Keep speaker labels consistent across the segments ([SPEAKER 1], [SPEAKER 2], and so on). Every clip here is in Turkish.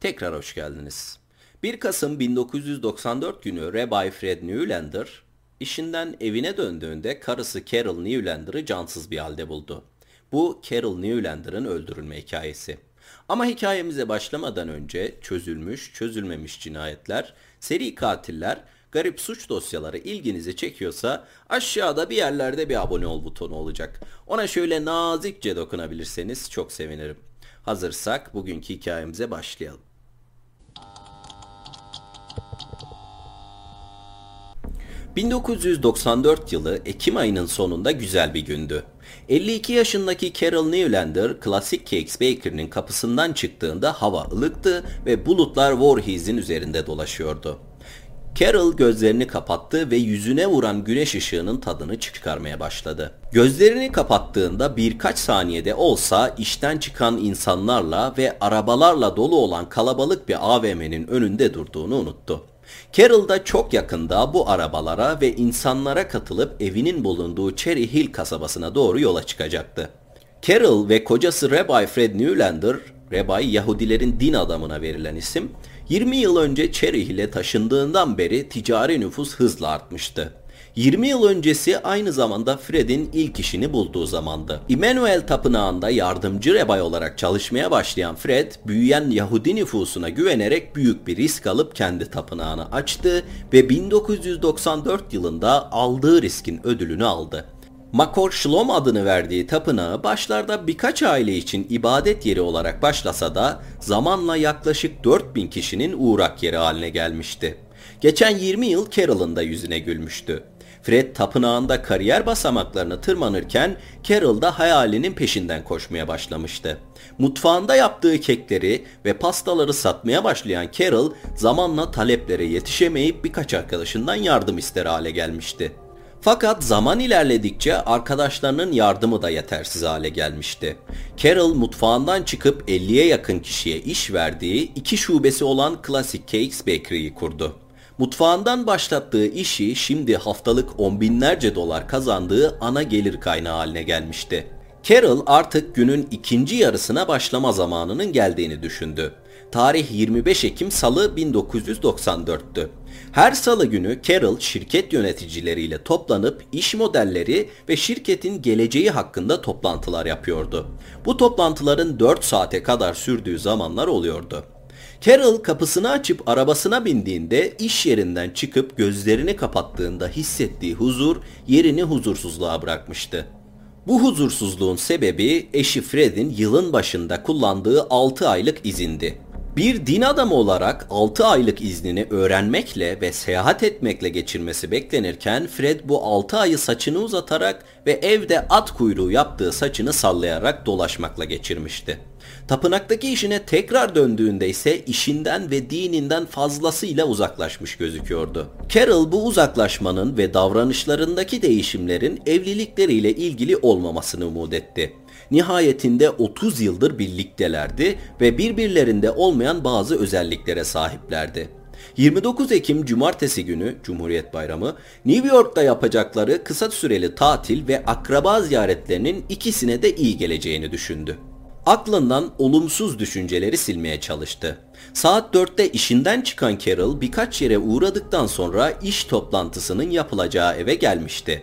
[SPEAKER 1] Tekrar hoş geldiniz. 1 Kasım 1994 günü Rabbi Fred Newlander işinden evine döndüğünde karısı Carol Newlander'ı cansız bir halde buldu. Bu Carol Newlander'ın öldürülme hikayesi. Ama hikayemize başlamadan önce çözülmüş, çözülmemiş cinayetler, seri katiller, garip suç dosyaları ilginizi çekiyorsa aşağıda bir yerlerde bir abone ol butonu olacak. Ona şöyle nazikçe dokunabilirseniz çok sevinirim. Hazırsak bugünkü hikayemize başlayalım. 1994 yılı Ekim ayının sonunda güzel bir gündü. 52 yaşındaki Carol Newlander Classic Cakes Baker'ın kapısından çıktığında hava ılıktı ve bulutlar Voorhees'in üzerinde dolaşıyordu. Carol gözlerini kapattı ve yüzüne vuran güneş ışığının tadını çıkarmaya başladı. Gözlerini kapattığında birkaç saniyede olsa işten çıkan insanlarla ve arabalarla dolu olan kalabalık bir AVM'nin önünde durduğunu unuttu. Carol da çok yakında bu arabalara ve insanlara katılıp evinin bulunduğu Cherry Hill kasabasına doğru yola çıkacaktı. Carol ve kocası Rabbi Fred Newlander, Rabbi Yahudilerin din adamına verilen isim, 20 yıl önce Cherry Hill'e taşındığından beri ticari nüfus hızla artmıştı. 20 yıl öncesi aynı zamanda Fred'in ilk işini bulduğu zamandı. Immanuel Tapınağı'nda yardımcı rebay olarak çalışmaya başlayan Fred, büyüyen Yahudi nüfusuna güvenerek büyük bir risk alıp kendi tapınağını açtı ve 1994 yılında aldığı riskin ödülünü aldı. Makor Shlom adını verdiği tapınağı başlarda birkaç aile için ibadet yeri olarak başlasa da zamanla yaklaşık 4000 kişinin uğrak yeri haline gelmişti. Geçen 20 yıl Carol'ın da yüzüne gülmüştü. Fred tapınağında kariyer basamaklarını tırmanırken Carol da hayalinin peşinden koşmaya başlamıştı. Mutfağında yaptığı kekleri ve pastaları satmaya başlayan Carol zamanla taleplere yetişemeyip birkaç arkadaşından yardım ister hale gelmişti. Fakat zaman ilerledikçe arkadaşlarının yardımı da yetersiz hale gelmişti. Carol mutfağından çıkıp 50'ye yakın kişiye iş verdiği iki şubesi olan Classic Cakes Bakery'yi kurdu. Mutfağından başlattığı işi şimdi haftalık on binlerce dolar kazandığı ana gelir kaynağı haline gelmişti. Carol artık günün ikinci yarısına başlama zamanının geldiğini düşündü. Tarih 25 Ekim Salı 1994'tü. Her salı günü Carol şirket yöneticileriyle toplanıp iş modelleri ve şirketin geleceği hakkında toplantılar yapıyordu. Bu toplantıların 4 saate kadar sürdüğü zamanlar oluyordu. Carol kapısını açıp arabasına bindiğinde iş yerinden çıkıp gözlerini kapattığında hissettiği huzur yerini huzursuzluğa bırakmıştı. Bu huzursuzluğun sebebi eşi Fred'in yılın başında kullandığı 6 aylık izindi. Bir din adamı olarak 6 aylık iznini öğrenmekle ve seyahat etmekle geçirmesi beklenirken Fred bu 6 ayı saçını uzatarak ve evde at kuyruğu yaptığı saçını sallayarak dolaşmakla geçirmişti. Tapınaktaki işine tekrar döndüğünde ise işinden ve dininden fazlasıyla uzaklaşmış gözüküyordu. Carol bu uzaklaşmanın ve davranışlarındaki değişimlerin evlilikleriyle ilgili olmamasını umut etti. Nihayetinde 30 yıldır birliktelerdi ve birbirlerinde olmayan bazı özelliklere sahiplerdi. 29 Ekim Cumartesi günü Cumhuriyet Bayramı New York'ta yapacakları kısa süreli tatil ve akraba ziyaretlerinin ikisine de iyi geleceğini düşündü. Aklından olumsuz düşünceleri silmeye çalıştı. Saat 4'te işinden çıkan Carol birkaç yere uğradıktan sonra iş toplantısının yapılacağı eve gelmişti.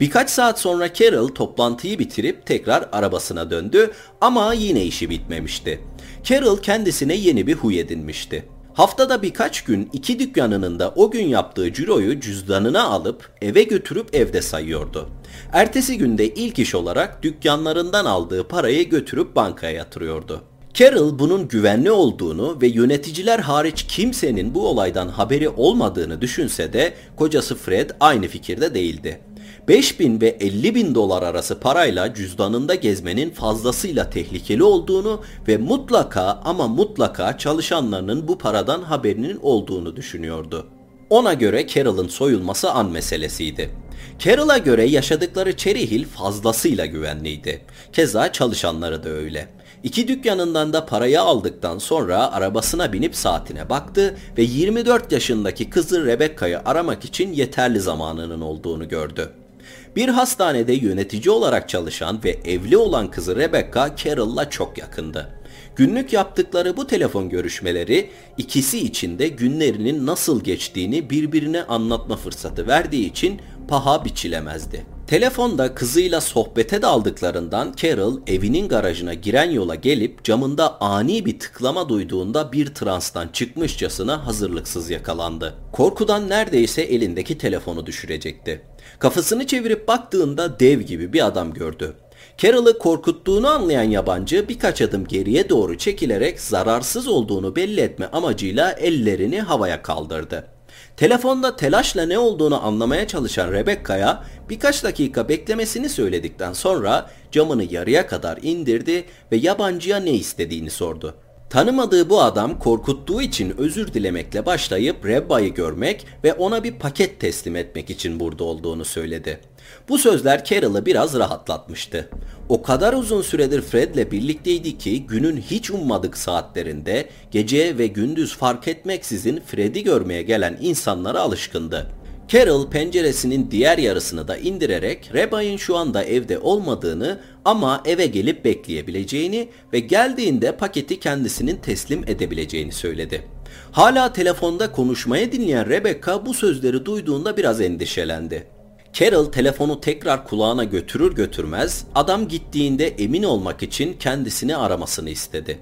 [SPEAKER 1] Birkaç saat sonra Carol toplantıyı bitirip tekrar arabasına döndü ama yine işi bitmemişti. Carol kendisine yeni bir huy edinmişti. Haftada birkaç gün iki dükkanının da o gün yaptığı ciroyu cüzdanına alıp eve götürüp evde sayıyordu. Ertesi günde ilk iş olarak dükkanlarından aldığı parayı götürüp bankaya yatırıyordu. Carol bunun güvenli olduğunu ve yöneticiler hariç kimsenin bu olaydan haberi olmadığını düşünse de kocası Fred aynı fikirde değildi. 5 bin ve 50 bin dolar arası parayla cüzdanında gezmenin fazlasıyla tehlikeli olduğunu ve mutlaka ama mutlaka çalışanlarının bu paradan haberinin olduğunu düşünüyordu. Ona göre Carol'ın soyulması an meselesiydi. Carol'a göre yaşadıkları Cherry Hill fazlasıyla güvenliydi. Keza çalışanları da öyle. İki dükkanından da parayı aldıktan sonra arabasına binip saatine baktı ve 24 yaşındaki kızı Rebecca'yı aramak için yeterli zamanının olduğunu gördü. Bir hastanede yönetici olarak çalışan ve evli olan kızı Rebecca Carol'la çok yakındı. Günlük yaptıkları bu telefon görüşmeleri ikisi için de günlerinin nasıl geçtiğini birbirine anlatma fırsatı verdiği için paha biçilemezdi. Telefonda kızıyla sohbete daldıklarından Carol evinin garajına giren yola gelip camında ani bir tıklama duyduğunda bir transtan çıkmışçasına hazırlıksız yakalandı. Korkudan neredeyse elindeki telefonu düşürecekti. Kafasını çevirip baktığında dev gibi bir adam gördü. Carol'ı korkuttuğunu anlayan yabancı birkaç adım geriye doğru çekilerek zararsız olduğunu belli etme amacıyla ellerini havaya kaldırdı. Telefonda telaşla ne olduğunu anlamaya çalışan Rebecca'ya birkaç dakika beklemesini söyledikten sonra camını yarıya kadar indirdi ve yabancıya ne istediğini sordu. Tanımadığı bu adam korkuttuğu için özür dilemekle başlayıp Rebba'yı görmek ve ona bir paket teslim etmek için burada olduğunu söyledi. Bu sözler Carol'ı biraz rahatlatmıştı. O kadar uzun süredir Fred'le birlikteydi ki günün hiç ummadık saatlerinde gece ve gündüz fark etmeksizin Fred'i görmeye gelen insanlara alışkındı. Carol penceresinin diğer yarısını da indirerek Rebay'ın şu anda evde olmadığını ama eve gelip bekleyebileceğini ve geldiğinde paketi kendisinin teslim edebileceğini söyledi. Hala telefonda konuşmaya dinleyen Rebecca bu sözleri duyduğunda biraz endişelendi. Carol telefonu tekrar kulağına götürür götürmez adam gittiğinde emin olmak için kendisini aramasını istedi.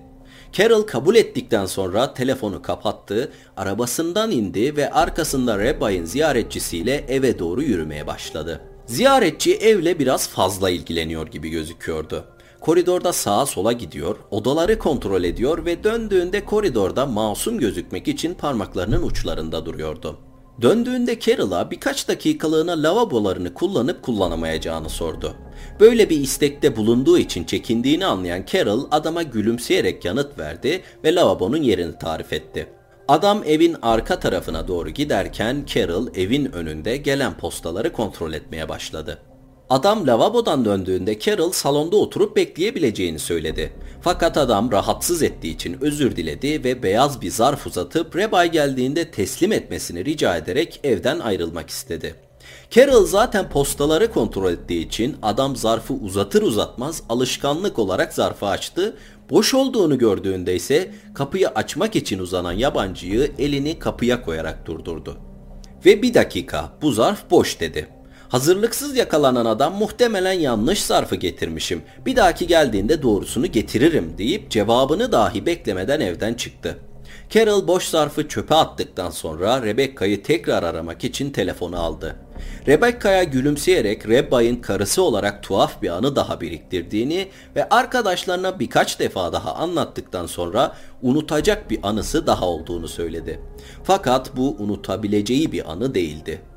[SPEAKER 1] Carol kabul ettikten sonra telefonu kapattı, arabasından indi ve arkasında Rebay'ın ziyaretçisiyle eve doğru yürümeye başladı. Ziyaretçi evle biraz fazla ilgileniyor gibi gözüküyordu. Koridorda sağa sola gidiyor, odaları kontrol ediyor ve döndüğünde koridorda masum gözükmek için parmaklarının uçlarında duruyordu. Döndüğünde Carol'a birkaç dakikalığına lavabolarını kullanıp kullanamayacağını sordu. Böyle bir istekte bulunduğu için çekindiğini anlayan Carol adama gülümseyerek yanıt verdi ve lavabonun yerini tarif etti. Adam evin arka tarafına doğru giderken Carol evin önünde gelen postaları kontrol etmeye başladı. Adam lavabodan döndüğünde Carol salonda oturup bekleyebileceğini söyledi. Fakat adam rahatsız ettiği için özür diledi ve beyaz bir zarf uzatıp Rebay geldiğinde teslim etmesini rica ederek evden ayrılmak istedi. Carol zaten postaları kontrol ettiği için adam zarfı uzatır uzatmaz alışkanlık olarak zarfı açtı. Boş olduğunu gördüğünde ise kapıyı açmak için uzanan yabancıyı elini kapıya koyarak durdurdu. Ve bir dakika bu zarf boş dedi. Hazırlıksız yakalanan adam muhtemelen yanlış zarfı getirmişim. Bir dahaki geldiğinde doğrusunu getiririm deyip cevabını dahi beklemeden evden çıktı. Carol boş zarfı çöpe attıktan sonra Rebecca'yı tekrar aramak için telefonu aldı. Rebecca'ya gülümseyerek Rebba'nın karısı olarak tuhaf bir anı daha biriktirdiğini ve arkadaşlarına birkaç defa daha anlattıktan sonra unutacak bir anısı daha olduğunu söyledi. Fakat bu unutabileceği bir anı değildi.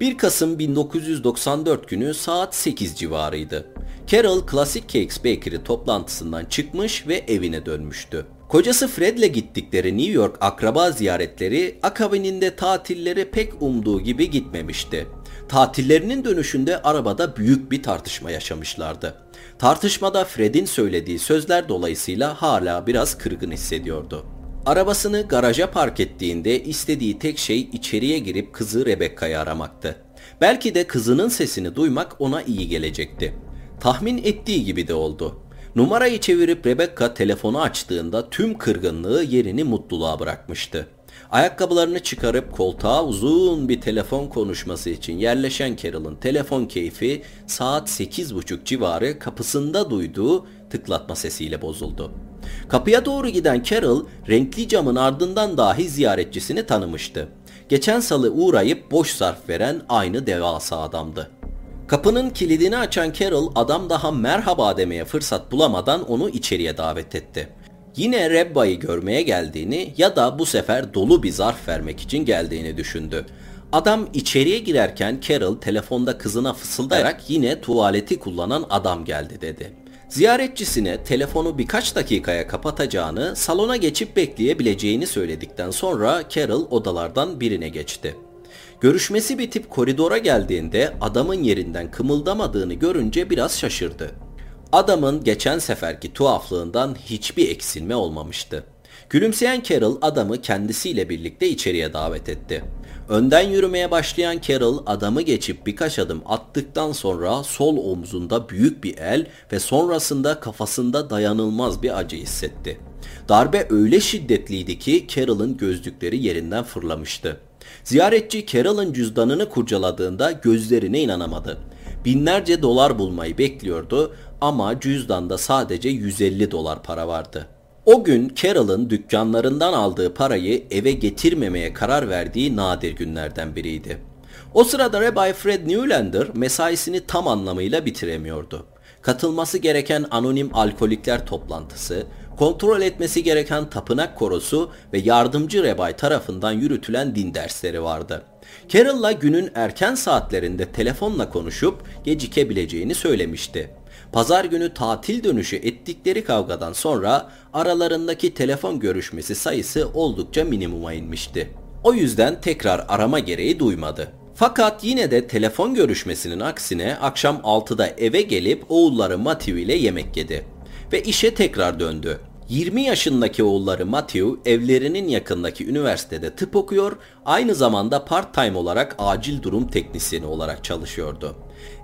[SPEAKER 1] 1 Kasım 1994 günü saat 8 civarıydı. Carol Classic Cakes Bakery toplantısından çıkmış ve evine dönmüştü. Kocası Fred'le gittikleri New York akraba ziyaretleri akabininde tatilleri pek umduğu gibi gitmemişti. Tatillerinin dönüşünde arabada büyük bir tartışma yaşamışlardı. Tartışmada Fred'in söylediği sözler dolayısıyla hala biraz kırgın hissediyordu. Arabasını garaja park ettiğinde istediği tek şey içeriye girip kızı Rebecca'yı aramaktı. Belki de kızının sesini duymak ona iyi gelecekti. Tahmin ettiği gibi de oldu. Numarayı çevirip Rebecca telefonu açtığında tüm kırgınlığı yerini mutluluğa bırakmıştı. Ayakkabılarını çıkarıp koltuğa uzun bir telefon konuşması için yerleşen Carol'ın telefon keyfi saat 8.30 civarı kapısında duyduğu tıklatma sesiyle bozuldu. Kapıya doğru giden Carol renkli camın ardından dahi ziyaretçisini tanımıştı. Geçen salı uğrayıp boş zarf veren aynı devasa adamdı. Kapının kilidini açan Carol adam daha merhaba demeye fırsat bulamadan onu içeriye davet etti. Yine Rebba'yı görmeye geldiğini ya da bu sefer dolu bir zarf vermek için geldiğini düşündü. Adam içeriye girerken Carol telefonda kızına fısıldayarak yine tuvaleti kullanan adam geldi dedi. Ziyaretçisine telefonu birkaç dakikaya kapatacağını, salona geçip bekleyebileceğini söyledikten sonra Carol odalardan birine geçti. Görüşmesi bitip koridora geldiğinde adamın yerinden kımıldamadığını görünce biraz şaşırdı. Adamın geçen seferki tuhaflığından hiçbir eksilme olmamıştı. Gülümseyen Carol adamı kendisiyle birlikte içeriye davet etti. Önden yürümeye başlayan Carol adamı geçip birkaç adım attıktan sonra sol omzunda büyük bir el ve sonrasında kafasında dayanılmaz bir acı hissetti. Darbe öyle şiddetliydi ki Carol'ın gözlükleri yerinden fırlamıştı. Ziyaretçi Carol'ın cüzdanını kurcaladığında gözlerine inanamadı. Binlerce dolar bulmayı bekliyordu ama cüzdanda sadece 150 dolar para vardı. O gün Carol'ın dükkanlarından aldığı parayı eve getirmemeye karar verdiği nadir günlerden biriydi. O sırada Rabbi Fred Newlander mesaisini tam anlamıyla bitiremiyordu. Katılması gereken anonim alkolikler toplantısı, kontrol etmesi gereken tapınak korosu ve yardımcı rebay tarafından yürütülen din dersleri vardı. Carol'la günün erken saatlerinde telefonla konuşup gecikebileceğini söylemişti. Pazar günü tatil dönüşü ettikleri kavgadan sonra aralarındaki telefon görüşmesi sayısı oldukça minimuma inmişti. O yüzden tekrar arama gereği duymadı. Fakat yine de telefon görüşmesinin aksine akşam 6'da eve gelip oğulları Matthew ile yemek yedi. Ve işe tekrar döndü. 20 yaşındaki oğulları Matthew evlerinin yakındaki üniversitede tıp okuyor, aynı zamanda part-time olarak acil durum teknisyeni olarak çalışıyordu.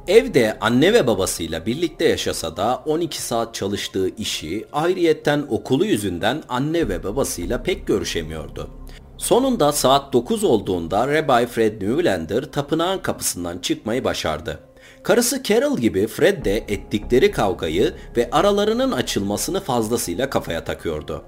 [SPEAKER 1] Evde anne ve babasıyla birlikte yaşasa da 12 saat çalıştığı işi ayrıyetten okulu yüzünden anne ve babasıyla pek görüşemiyordu. Sonunda saat 9 olduğunda Rabbi Fred Newlander tapınağın kapısından çıkmayı başardı. Karısı Carol gibi Fred de ettikleri kavgayı ve aralarının açılmasını fazlasıyla kafaya takıyordu.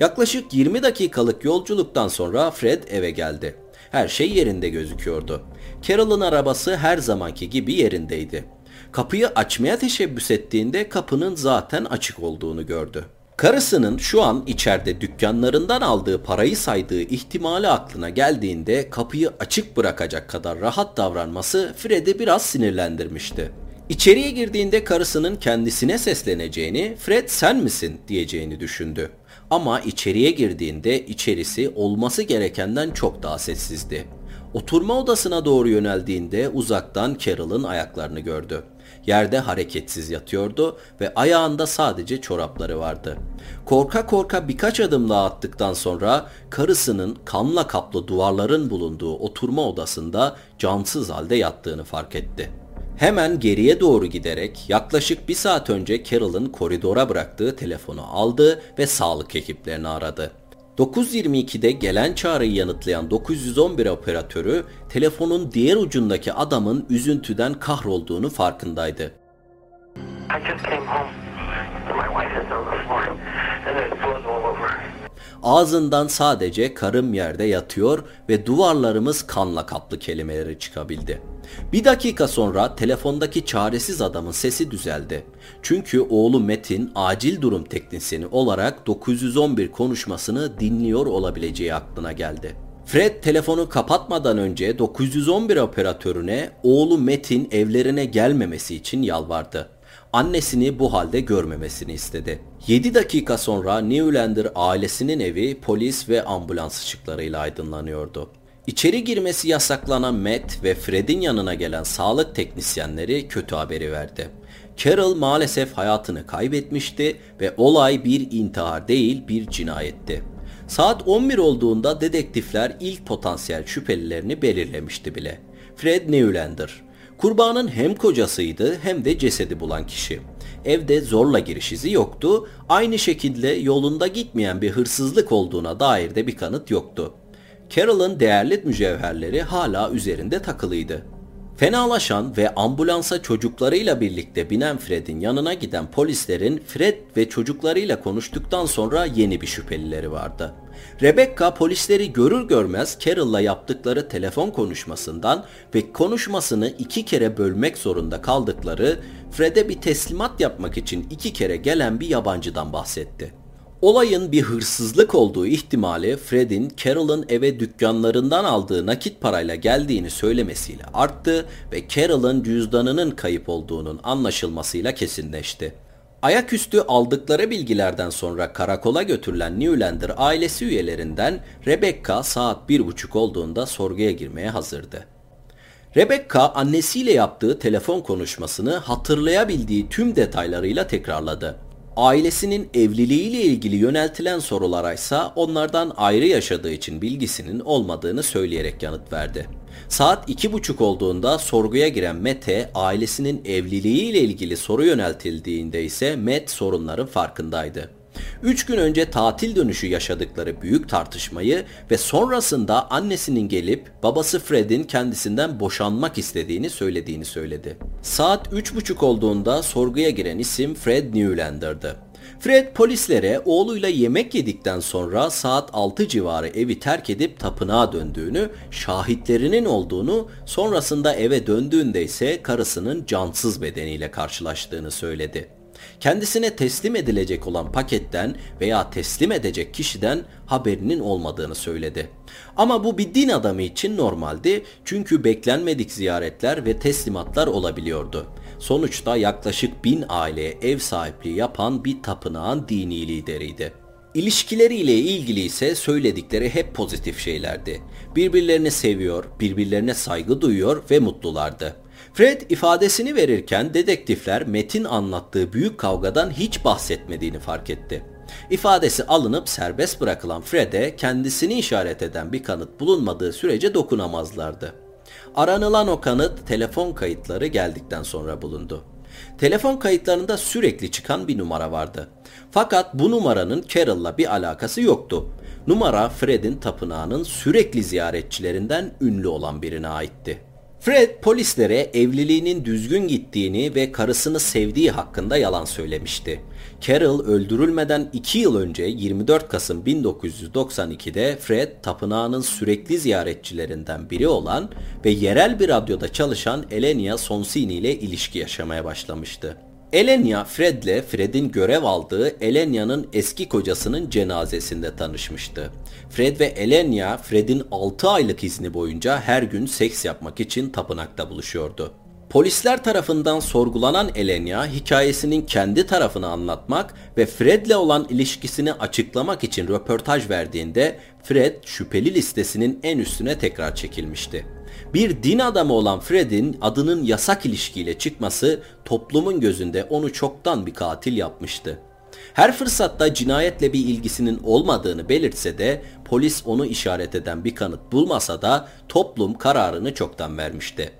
[SPEAKER 1] Yaklaşık 20 dakikalık yolculuktan sonra Fred eve geldi. Her şey yerinde gözüküyordu. Carol'ın arabası her zamanki gibi yerindeydi. Kapıyı açmaya teşebbüs ettiğinde kapının zaten açık olduğunu gördü. Karısının şu an içeride dükkanlarından aldığı parayı saydığı ihtimali aklına geldiğinde kapıyı açık bırakacak kadar rahat davranması Fred'i biraz sinirlendirmişti. İçeriye girdiğinde karısının kendisine sesleneceğini, Fred sen misin diyeceğini düşündü. Ama içeriye girdiğinde içerisi olması gerekenden çok daha sessizdi. Oturma odasına doğru yöneldiğinde uzaktan Carol'ın ayaklarını gördü. Yerde hareketsiz yatıyordu ve ayağında sadece çorapları vardı. Korka korka birkaç adım daha attıktan sonra karısının kanla kaplı duvarların bulunduğu oturma odasında cansız halde yattığını fark etti. Hemen geriye doğru giderek yaklaşık bir saat önce Carol'ın koridora bıraktığı telefonu aldı ve sağlık ekiplerini aradı. 9.22'de gelen çağrıyı yanıtlayan 911 operatörü telefonun diğer ucundaki adamın üzüntüden kahrolduğunu farkındaydı. I just came home. My wife is on the floor and Ağzından sadece karım yerde yatıyor ve duvarlarımız kanla kaplı kelimeleri çıkabildi. Bir dakika sonra telefondaki çaresiz adamın sesi düzeldi. Çünkü oğlu Metin acil durum teknisyeni olarak 911 konuşmasını dinliyor olabileceği aklına geldi. Fred telefonu kapatmadan önce 911 operatörüne oğlu Metin evlerine gelmemesi için yalvardı annesini bu halde görmemesini istedi. 7 dakika sonra Newlander ailesinin evi polis ve ambulans ışıklarıyla aydınlanıyordu. İçeri girmesi yasaklanan Matt ve Fred'in yanına gelen sağlık teknisyenleri kötü haberi verdi. Carol maalesef hayatını kaybetmişti ve olay bir intihar değil bir cinayetti. Saat 11 olduğunda dedektifler ilk potansiyel şüphelilerini belirlemişti bile. Fred Newlander, Kurbanın hem kocasıydı hem de cesedi bulan kişi. Evde zorla giriş izi yoktu. Aynı şekilde yolunda gitmeyen bir hırsızlık olduğuna dair de bir kanıt yoktu. Carol'ın değerli mücevherleri hala üzerinde takılıydı. Fenalaşan ve ambulansa çocuklarıyla birlikte binen Fred'in yanına giden polislerin Fred ve çocuklarıyla konuştuktan sonra yeni bir şüphelileri vardı. Rebecca polisleri görür görmez Carol'la yaptıkları telefon konuşmasından ve konuşmasını iki kere bölmek zorunda kaldıkları Fred'e bir teslimat yapmak için iki kere gelen bir yabancıdan bahsetti. Olayın bir hırsızlık olduğu ihtimali Fred'in Carol'ın eve dükkanlarından aldığı nakit parayla geldiğini söylemesiyle arttı ve Carol'ın cüzdanının kayıp olduğunun anlaşılmasıyla kesinleşti. Ayaküstü aldıkları bilgilerden sonra karakola götürülen Newlander ailesi üyelerinden Rebecca saat bir buçuk olduğunda sorguya girmeye hazırdı. Rebecca annesiyle yaptığı telefon konuşmasını hatırlayabildiği tüm detaylarıyla tekrarladı. Ailesinin evliliğiyle ilgili yöneltilen sorulara ise onlardan ayrı yaşadığı için bilgisinin olmadığını söyleyerek yanıt verdi. Saat iki buçuk olduğunda sorguya giren Mete ailesinin evliliğiyle ilgili soru yöneltildiğinde ise Met sorunların farkındaydı. Üç gün önce tatil dönüşü yaşadıkları büyük tartışmayı ve sonrasında annesinin gelip babası Fred'in kendisinden boşanmak istediğini söylediğini söyledi. Saat üç buçuk olduğunda sorguya giren isim Fred Newlander'dı. Fred polislere oğluyla yemek yedikten sonra saat 6 civarı evi terk edip tapınağa döndüğünü, şahitlerinin olduğunu, sonrasında eve döndüğünde ise karısının cansız bedeniyle karşılaştığını söyledi kendisine teslim edilecek olan paketten veya teslim edecek kişiden haberinin olmadığını söyledi. Ama bu bir din adamı için normaldi çünkü beklenmedik ziyaretler ve teslimatlar olabiliyordu. Sonuçta yaklaşık bin aileye ev sahipliği yapan bir tapınağın dini lideriydi. İlişkileriyle ilgili ise söyledikleri hep pozitif şeylerdi. Birbirlerini seviyor, birbirlerine saygı duyuyor ve mutlulardı. Fred ifadesini verirken dedektifler Metin anlattığı büyük kavgadan hiç bahsetmediğini fark etti. İfadesi alınıp serbest bırakılan Fred'e kendisini işaret eden bir kanıt bulunmadığı sürece dokunamazlardı. Aranılan o kanıt telefon kayıtları geldikten sonra bulundu. Telefon kayıtlarında sürekli çıkan bir numara vardı. Fakat bu numaranın Carol'la bir alakası yoktu. Numara Fred'in tapınağının sürekli ziyaretçilerinden ünlü olan birine aitti. Fred polislere evliliğinin düzgün gittiğini ve karısını sevdiği hakkında yalan söylemişti. Carol öldürülmeden 2 yıl önce 24 Kasım 1992'de Fred tapınağının sürekli ziyaretçilerinden biri olan ve yerel bir radyoda çalışan Elenia Sonsini ile ilişki yaşamaya başlamıştı. Elenia Fred'le Fred'in görev aldığı Elenia'nın eski kocasının cenazesinde tanışmıştı. Fred ve Elenia Fred'in 6 aylık izni boyunca her gün seks yapmak için tapınakta buluşuyordu. Polisler tarafından sorgulanan Elenia hikayesinin kendi tarafını anlatmak ve Fred'le olan ilişkisini açıklamak için röportaj verdiğinde Fred şüpheli listesinin en üstüne tekrar çekilmişti. Bir din adamı olan Fred'in adının yasak ilişkiyle çıkması toplumun gözünde onu çoktan bir katil yapmıştı. Her fırsatta cinayetle bir ilgisinin olmadığını belirtse de polis onu işaret eden bir kanıt bulmasa da toplum kararını çoktan vermişti.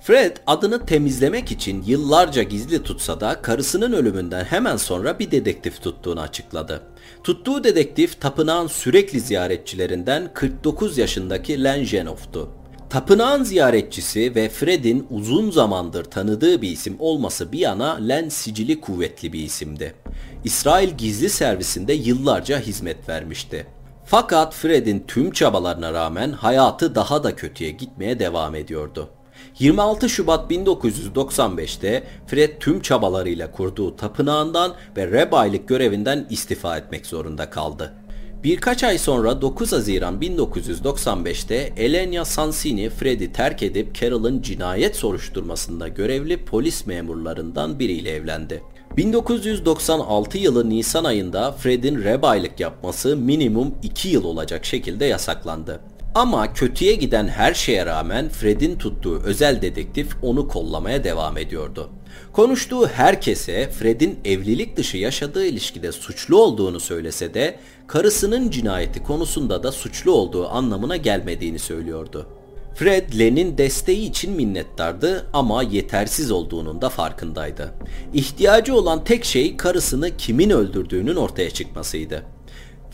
[SPEAKER 1] Fred adını temizlemek için yıllarca gizli tutsa da karısının ölümünden hemen sonra bir dedektif tuttuğunu açıkladı. Tuttuğu dedektif tapınağın sürekli ziyaretçilerinden 49 yaşındaki Len Genov'tu. Tapınağın ziyaretçisi ve Fred'in uzun zamandır tanıdığı bir isim olması bir yana Len sicili kuvvetli bir isimdi. İsrail gizli servisinde yıllarca hizmet vermişti. Fakat Fred'in tüm çabalarına rağmen hayatı daha da kötüye gitmeye devam ediyordu. 26 Şubat 1995'te Fred tüm çabalarıyla kurduğu tapınağından ve rebaylık görevinden istifa etmek zorunda kaldı. Birkaç ay sonra 9 Haziran 1995'te Elenia Sansini Fred'i terk edip Carol'ın cinayet soruşturmasında görevli polis memurlarından biriyle evlendi. 1996 yılı Nisan ayında Fred'in rebaylık yapması minimum 2 yıl olacak şekilde yasaklandı. Ama kötüye giden her şeye rağmen Fred'in tuttuğu özel dedektif onu kollamaya devam ediyordu. Konuştuğu herkese Fred'in evlilik dışı yaşadığı ilişkide suçlu olduğunu söylese de karısının cinayeti konusunda da suçlu olduğu anlamına gelmediğini söylüyordu. Fred, Len'in desteği için minnettardı ama yetersiz olduğunun da farkındaydı. İhtiyacı olan tek şey karısını kimin öldürdüğünün ortaya çıkmasıydı.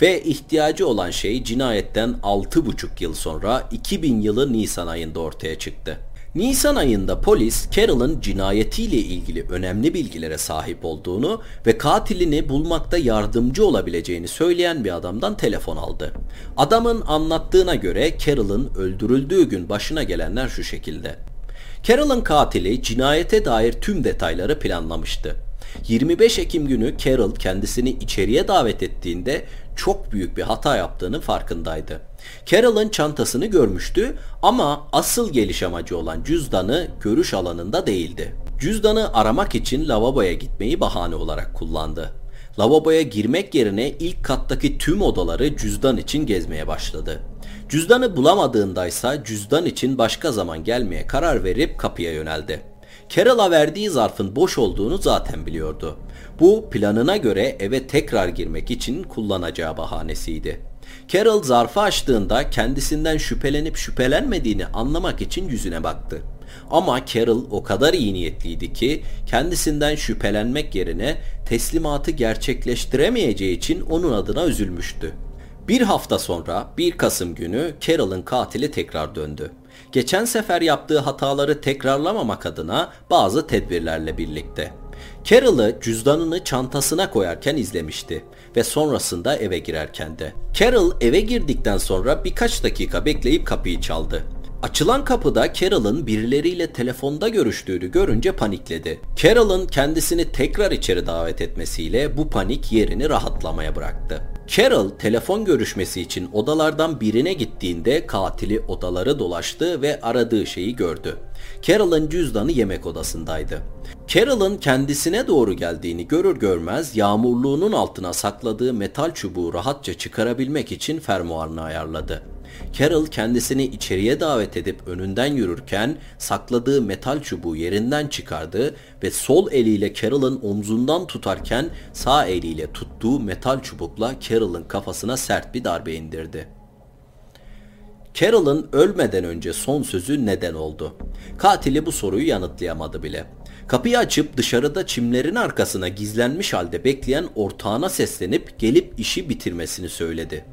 [SPEAKER 1] Ve ihtiyacı olan şey cinayetten 6,5 yıl sonra 2000 yılı Nisan ayında ortaya çıktı. Nisan ayında polis Carol'ın cinayetiyle ilgili önemli bilgilere sahip olduğunu ve katilini bulmakta yardımcı olabileceğini söyleyen bir adamdan telefon aldı. Adamın anlattığına göre Carol'ın öldürüldüğü gün başına gelenler şu şekilde. Carol'ın katili cinayete dair tüm detayları planlamıştı. 25 Ekim günü Carol kendisini içeriye davet ettiğinde çok büyük bir hata yaptığını farkındaydı. Carol'ın çantasını görmüştü ama asıl geliş amacı olan cüzdanı görüş alanında değildi. Cüzdanı aramak için lavaboya gitmeyi bahane olarak kullandı. Lavaboya girmek yerine ilk kattaki tüm odaları cüzdan için gezmeye başladı. Cüzdanı bulamadığındaysa cüzdan için başka zaman gelmeye karar verip kapıya yöneldi. Carol'a verdiği zarfın boş olduğunu zaten biliyordu. Bu planına göre eve tekrar girmek için kullanacağı bahanesiydi. Carol zarfı açtığında kendisinden şüphelenip şüphelenmediğini anlamak için yüzüne baktı. Ama Carol o kadar iyi niyetliydi ki kendisinden şüphelenmek yerine teslimatı gerçekleştiremeyeceği için onun adına üzülmüştü. Bir hafta sonra 1 Kasım günü Carol'ın katili tekrar döndü. Geçen sefer yaptığı hataları tekrarlamamak adına bazı tedbirlerle birlikte. Carol'ı cüzdanını çantasına koyarken izlemişti ve sonrasında eve girerken de. Carol eve girdikten sonra birkaç dakika bekleyip kapıyı çaldı. Açılan kapıda Carol'ın birileriyle telefonda görüştüğünü görünce panikledi. Carol'ın kendisini tekrar içeri davet etmesiyle bu panik yerini rahatlamaya bıraktı. Carol telefon görüşmesi için odalardan birine gittiğinde katili odaları dolaştı ve aradığı şeyi gördü. Carol'ın cüzdanı yemek odasındaydı. Carol'ın kendisine doğru geldiğini görür görmez yağmurluğunun altına sakladığı metal çubuğu rahatça çıkarabilmek için fermuarını ayarladı. Carol kendisini içeriye davet edip önünden yürürken sakladığı metal çubuğu yerinden çıkardı ve sol eliyle Carol'ın omzundan tutarken sağ eliyle tuttuğu metal çubukla Carol'ın kafasına sert bir darbe indirdi. Carol'ın ölmeden önce son sözü neden oldu? Katili bu soruyu yanıtlayamadı bile. Kapıyı açıp dışarıda çimlerin arkasına gizlenmiş halde bekleyen ortağına seslenip gelip işi bitirmesini söyledi.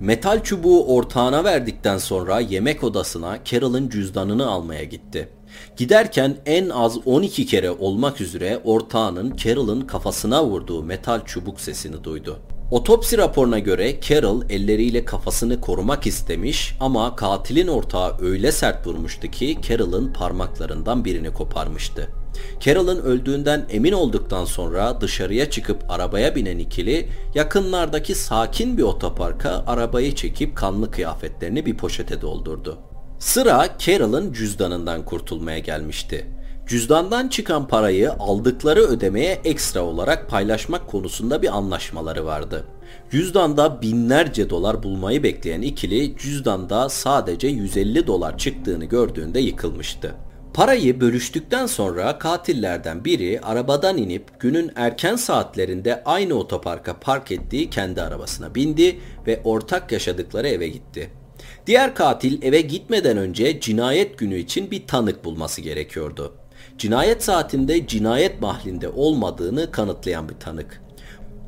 [SPEAKER 1] Metal çubuğu ortağına verdikten sonra yemek odasına Carol'ın cüzdanını almaya gitti. Giderken en az 12 kere olmak üzere ortağının Carol'ın kafasına vurduğu metal çubuk sesini duydu. Otopsi raporuna göre Carol elleriyle kafasını korumak istemiş ama katilin ortağı öyle sert vurmuştu ki Carol'ın parmaklarından birini koparmıştı. Carol'ın öldüğünden emin olduktan sonra dışarıya çıkıp arabaya binen ikili yakınlardaki sakin bir otoparka arabayı çekip kanlı kıyafetlerini bir poşete doldurdu. Sıra Carol'ın cüzdanından kurtulmaya gelmişti. Cüzdandan çıkan parayı aldıkları ödemeye ekstra olarak paylaşmak konusunda bir anlaşmaları vardı. Cüzdanda binlerce dolar bulmayı bekleyen ikili cüzdanda sadece 150 dolar çıktığını gördüğünde yıkılmıştı. Parayı bölüştükten sonra katillerden biri arabadan inip günün erken saatlerinde aynı otoparka park ettiği kendi arabasına bindi ve ortak yaşadıkları eve gitti. Diğer katil eve gitmeden önce cinayet günü için bir tanık bulması gerekiyordu. Cinayet saatinde cinayet mahlinde olmadığını kanıtlayan bir tanık.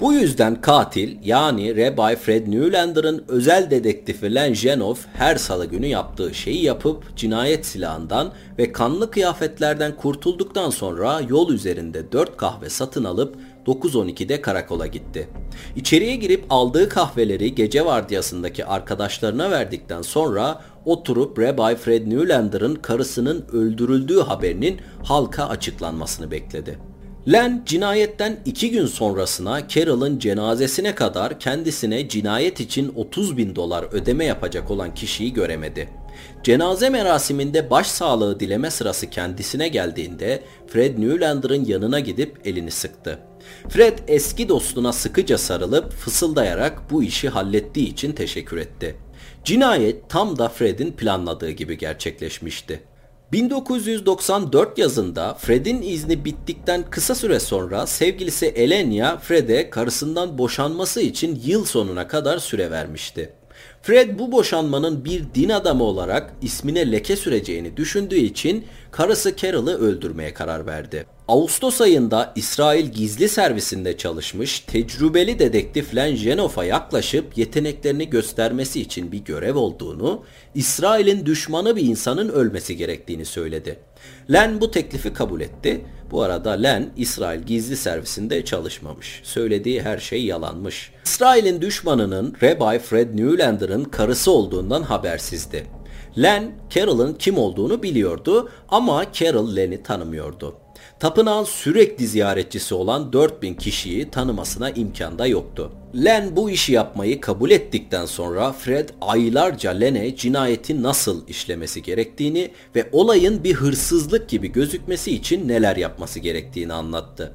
[SPEAKER 1] Bu yüzden katil yani Rabbi Fred Newlander'ın özel dedektifi Len Genov her salı günü yaptığı şeyi yapıp cinayet silahından ve kanlı kıyafetlerden kurtulduktan sonra yol üzerinde 4 kahve satın alıp 9.12'de karakola gitti. İçeriye girip aldığı kahveleri gece vardiyasındaki arkadaşlarına verdikten sonra oturup Rabbi Fred Newlander'ın karısının öldürüldüğü haberinin halka açıklanmasını bekledi. Len cinayetten iki gün sonrasına Carol'ın cenazesine kadar kendisine cinayet için 30 bin dolar ödeme yapacak olan kişiyi göremedi. Cenaze merasiminde başsağlığı dileme sırası kendisine geldiğinde Fred Newlander'ın yanına gidip elini sıktı. Fred eski dostuna sıkıca sarılıp fısıldayarak bu işi hallettiği için teşekkür etti. Cinayet tam da Fred'in planladığı gibi gerçekleşmişti. 1994 yazında Fred'in izni bittikten kısa süre sonra sevgilisi Elenia Fred'e karısından boşanması için yıl sonuna kadar süre vermişti. Fred bu boşanmanın bir din adamı olarak ismine leke süreceğini düşündüğü için karısı Carol'ı öldürmeye karar verdi. Ağustos ayında İsrail gizli servisinde çalışmış tecrübeli dedektif Len Genof'a yaklaşıp yeteneklerini göstermesi için bir görev olduğunu, İsrail'in düşmanı bir insanın ölmesi gerektiğini söyledi. Len bu teklifi kabul etti. Bu arada Len İsrail gizli servisinde çalışmamış. Söylediği her şey yalanmış. İsrail'in düşmanının Rabbi Fred Newlander'ın karısı olduğundan habersizdi. Len, Carol'ın kim olduğunu biliyordu ama Carol Len'i tanımıyordu. Tapınağın sürekli ziyaretçisi olan 4000 kişiyi tanımasına imkanda yoktu. Len bu işi yapmayı kabul ettikten sonra Fred aylarca Len'e cinayetin nasıl işlemesi gerektiğini ve olayın bir hırsızlık gibi gözükmesi için neler yapması gerektiğini anlattı.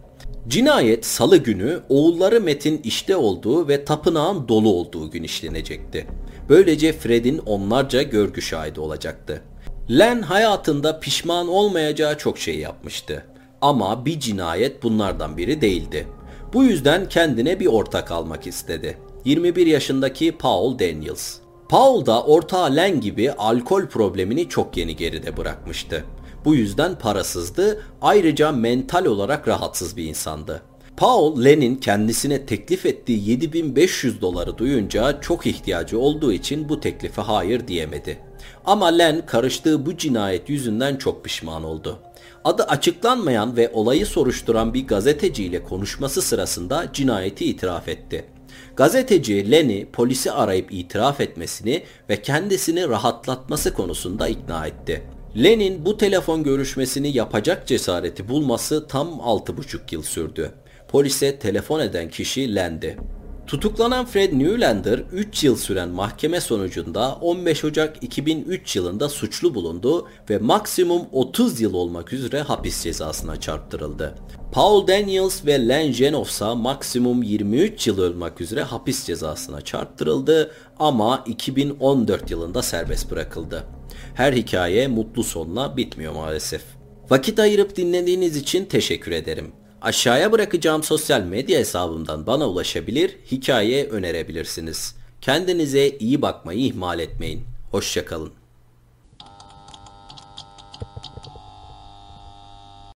[SPEAKER 1] Cinayet salı günü oğulları Metin işte olduğu ve tapınağın dolu olduğu gün işlenecekti. Böylece Fred'in onlarca görgü şahidi olacaktı. Len hayatında pişman olmayacağı çok şey yapmıştı. Ama bir cinayet bunlardan biri değildi. Bu yüzden kendine bir ortak almak istedi. 21 yaşındaki Paul Daniels. Paul da ortağı Len gibi alkol problemini çok yeni geride bırakmıştı. Bu yüzden parasızdı, ayrıca mental olarak rahatsız bir insandı. Paul, Len'in kendisine teklif ettiği 7500 doları duyunca çok ihtiyacı olduğu için bu teklife hayır diyemedi. Ama Len karıştığı bu cinayet yüzünden çok pişman oldu. Adı açıklanmayan ve olayı soruşturan bir gazeteciyle konuşması sırasında cinayeti itiraf etti. Gazeteci Len'i polisi arayıp itiraf etmesini ve kendisini rahatlatması konusunda ikna etti. Len'in bu telefon görüşmesini yapacak cesareti bulması tam 6,5 yıl sürdü. Polise telefon eden kişi Len'di. Tutuklanan Fred Newlander 3 yıl süren mahkeme sonucunda 15 Ocak 2003 yılında suçlu bulundu ve maksimum 30 yıl olmak üzere hapis cezasına çarptırıldı. Paul Daniels ve Len Genov ise maksimum 23 yıl olmak üzere hapis cezasına çarptırıldı ama 2014 yılında serbest bırakıldı. Her hikaye mutlu sonla bitmiyor maalesef. Vakit ayırıp dinlediğiniz için teşekkür ederim. Aşağıya bırakacağım sosyal medya hesabımdan bana ulaşabilir, hikaye önerebilirsiniz. Kendinize iyi bakmayı ihmal etmeyin. Hoşçakalın.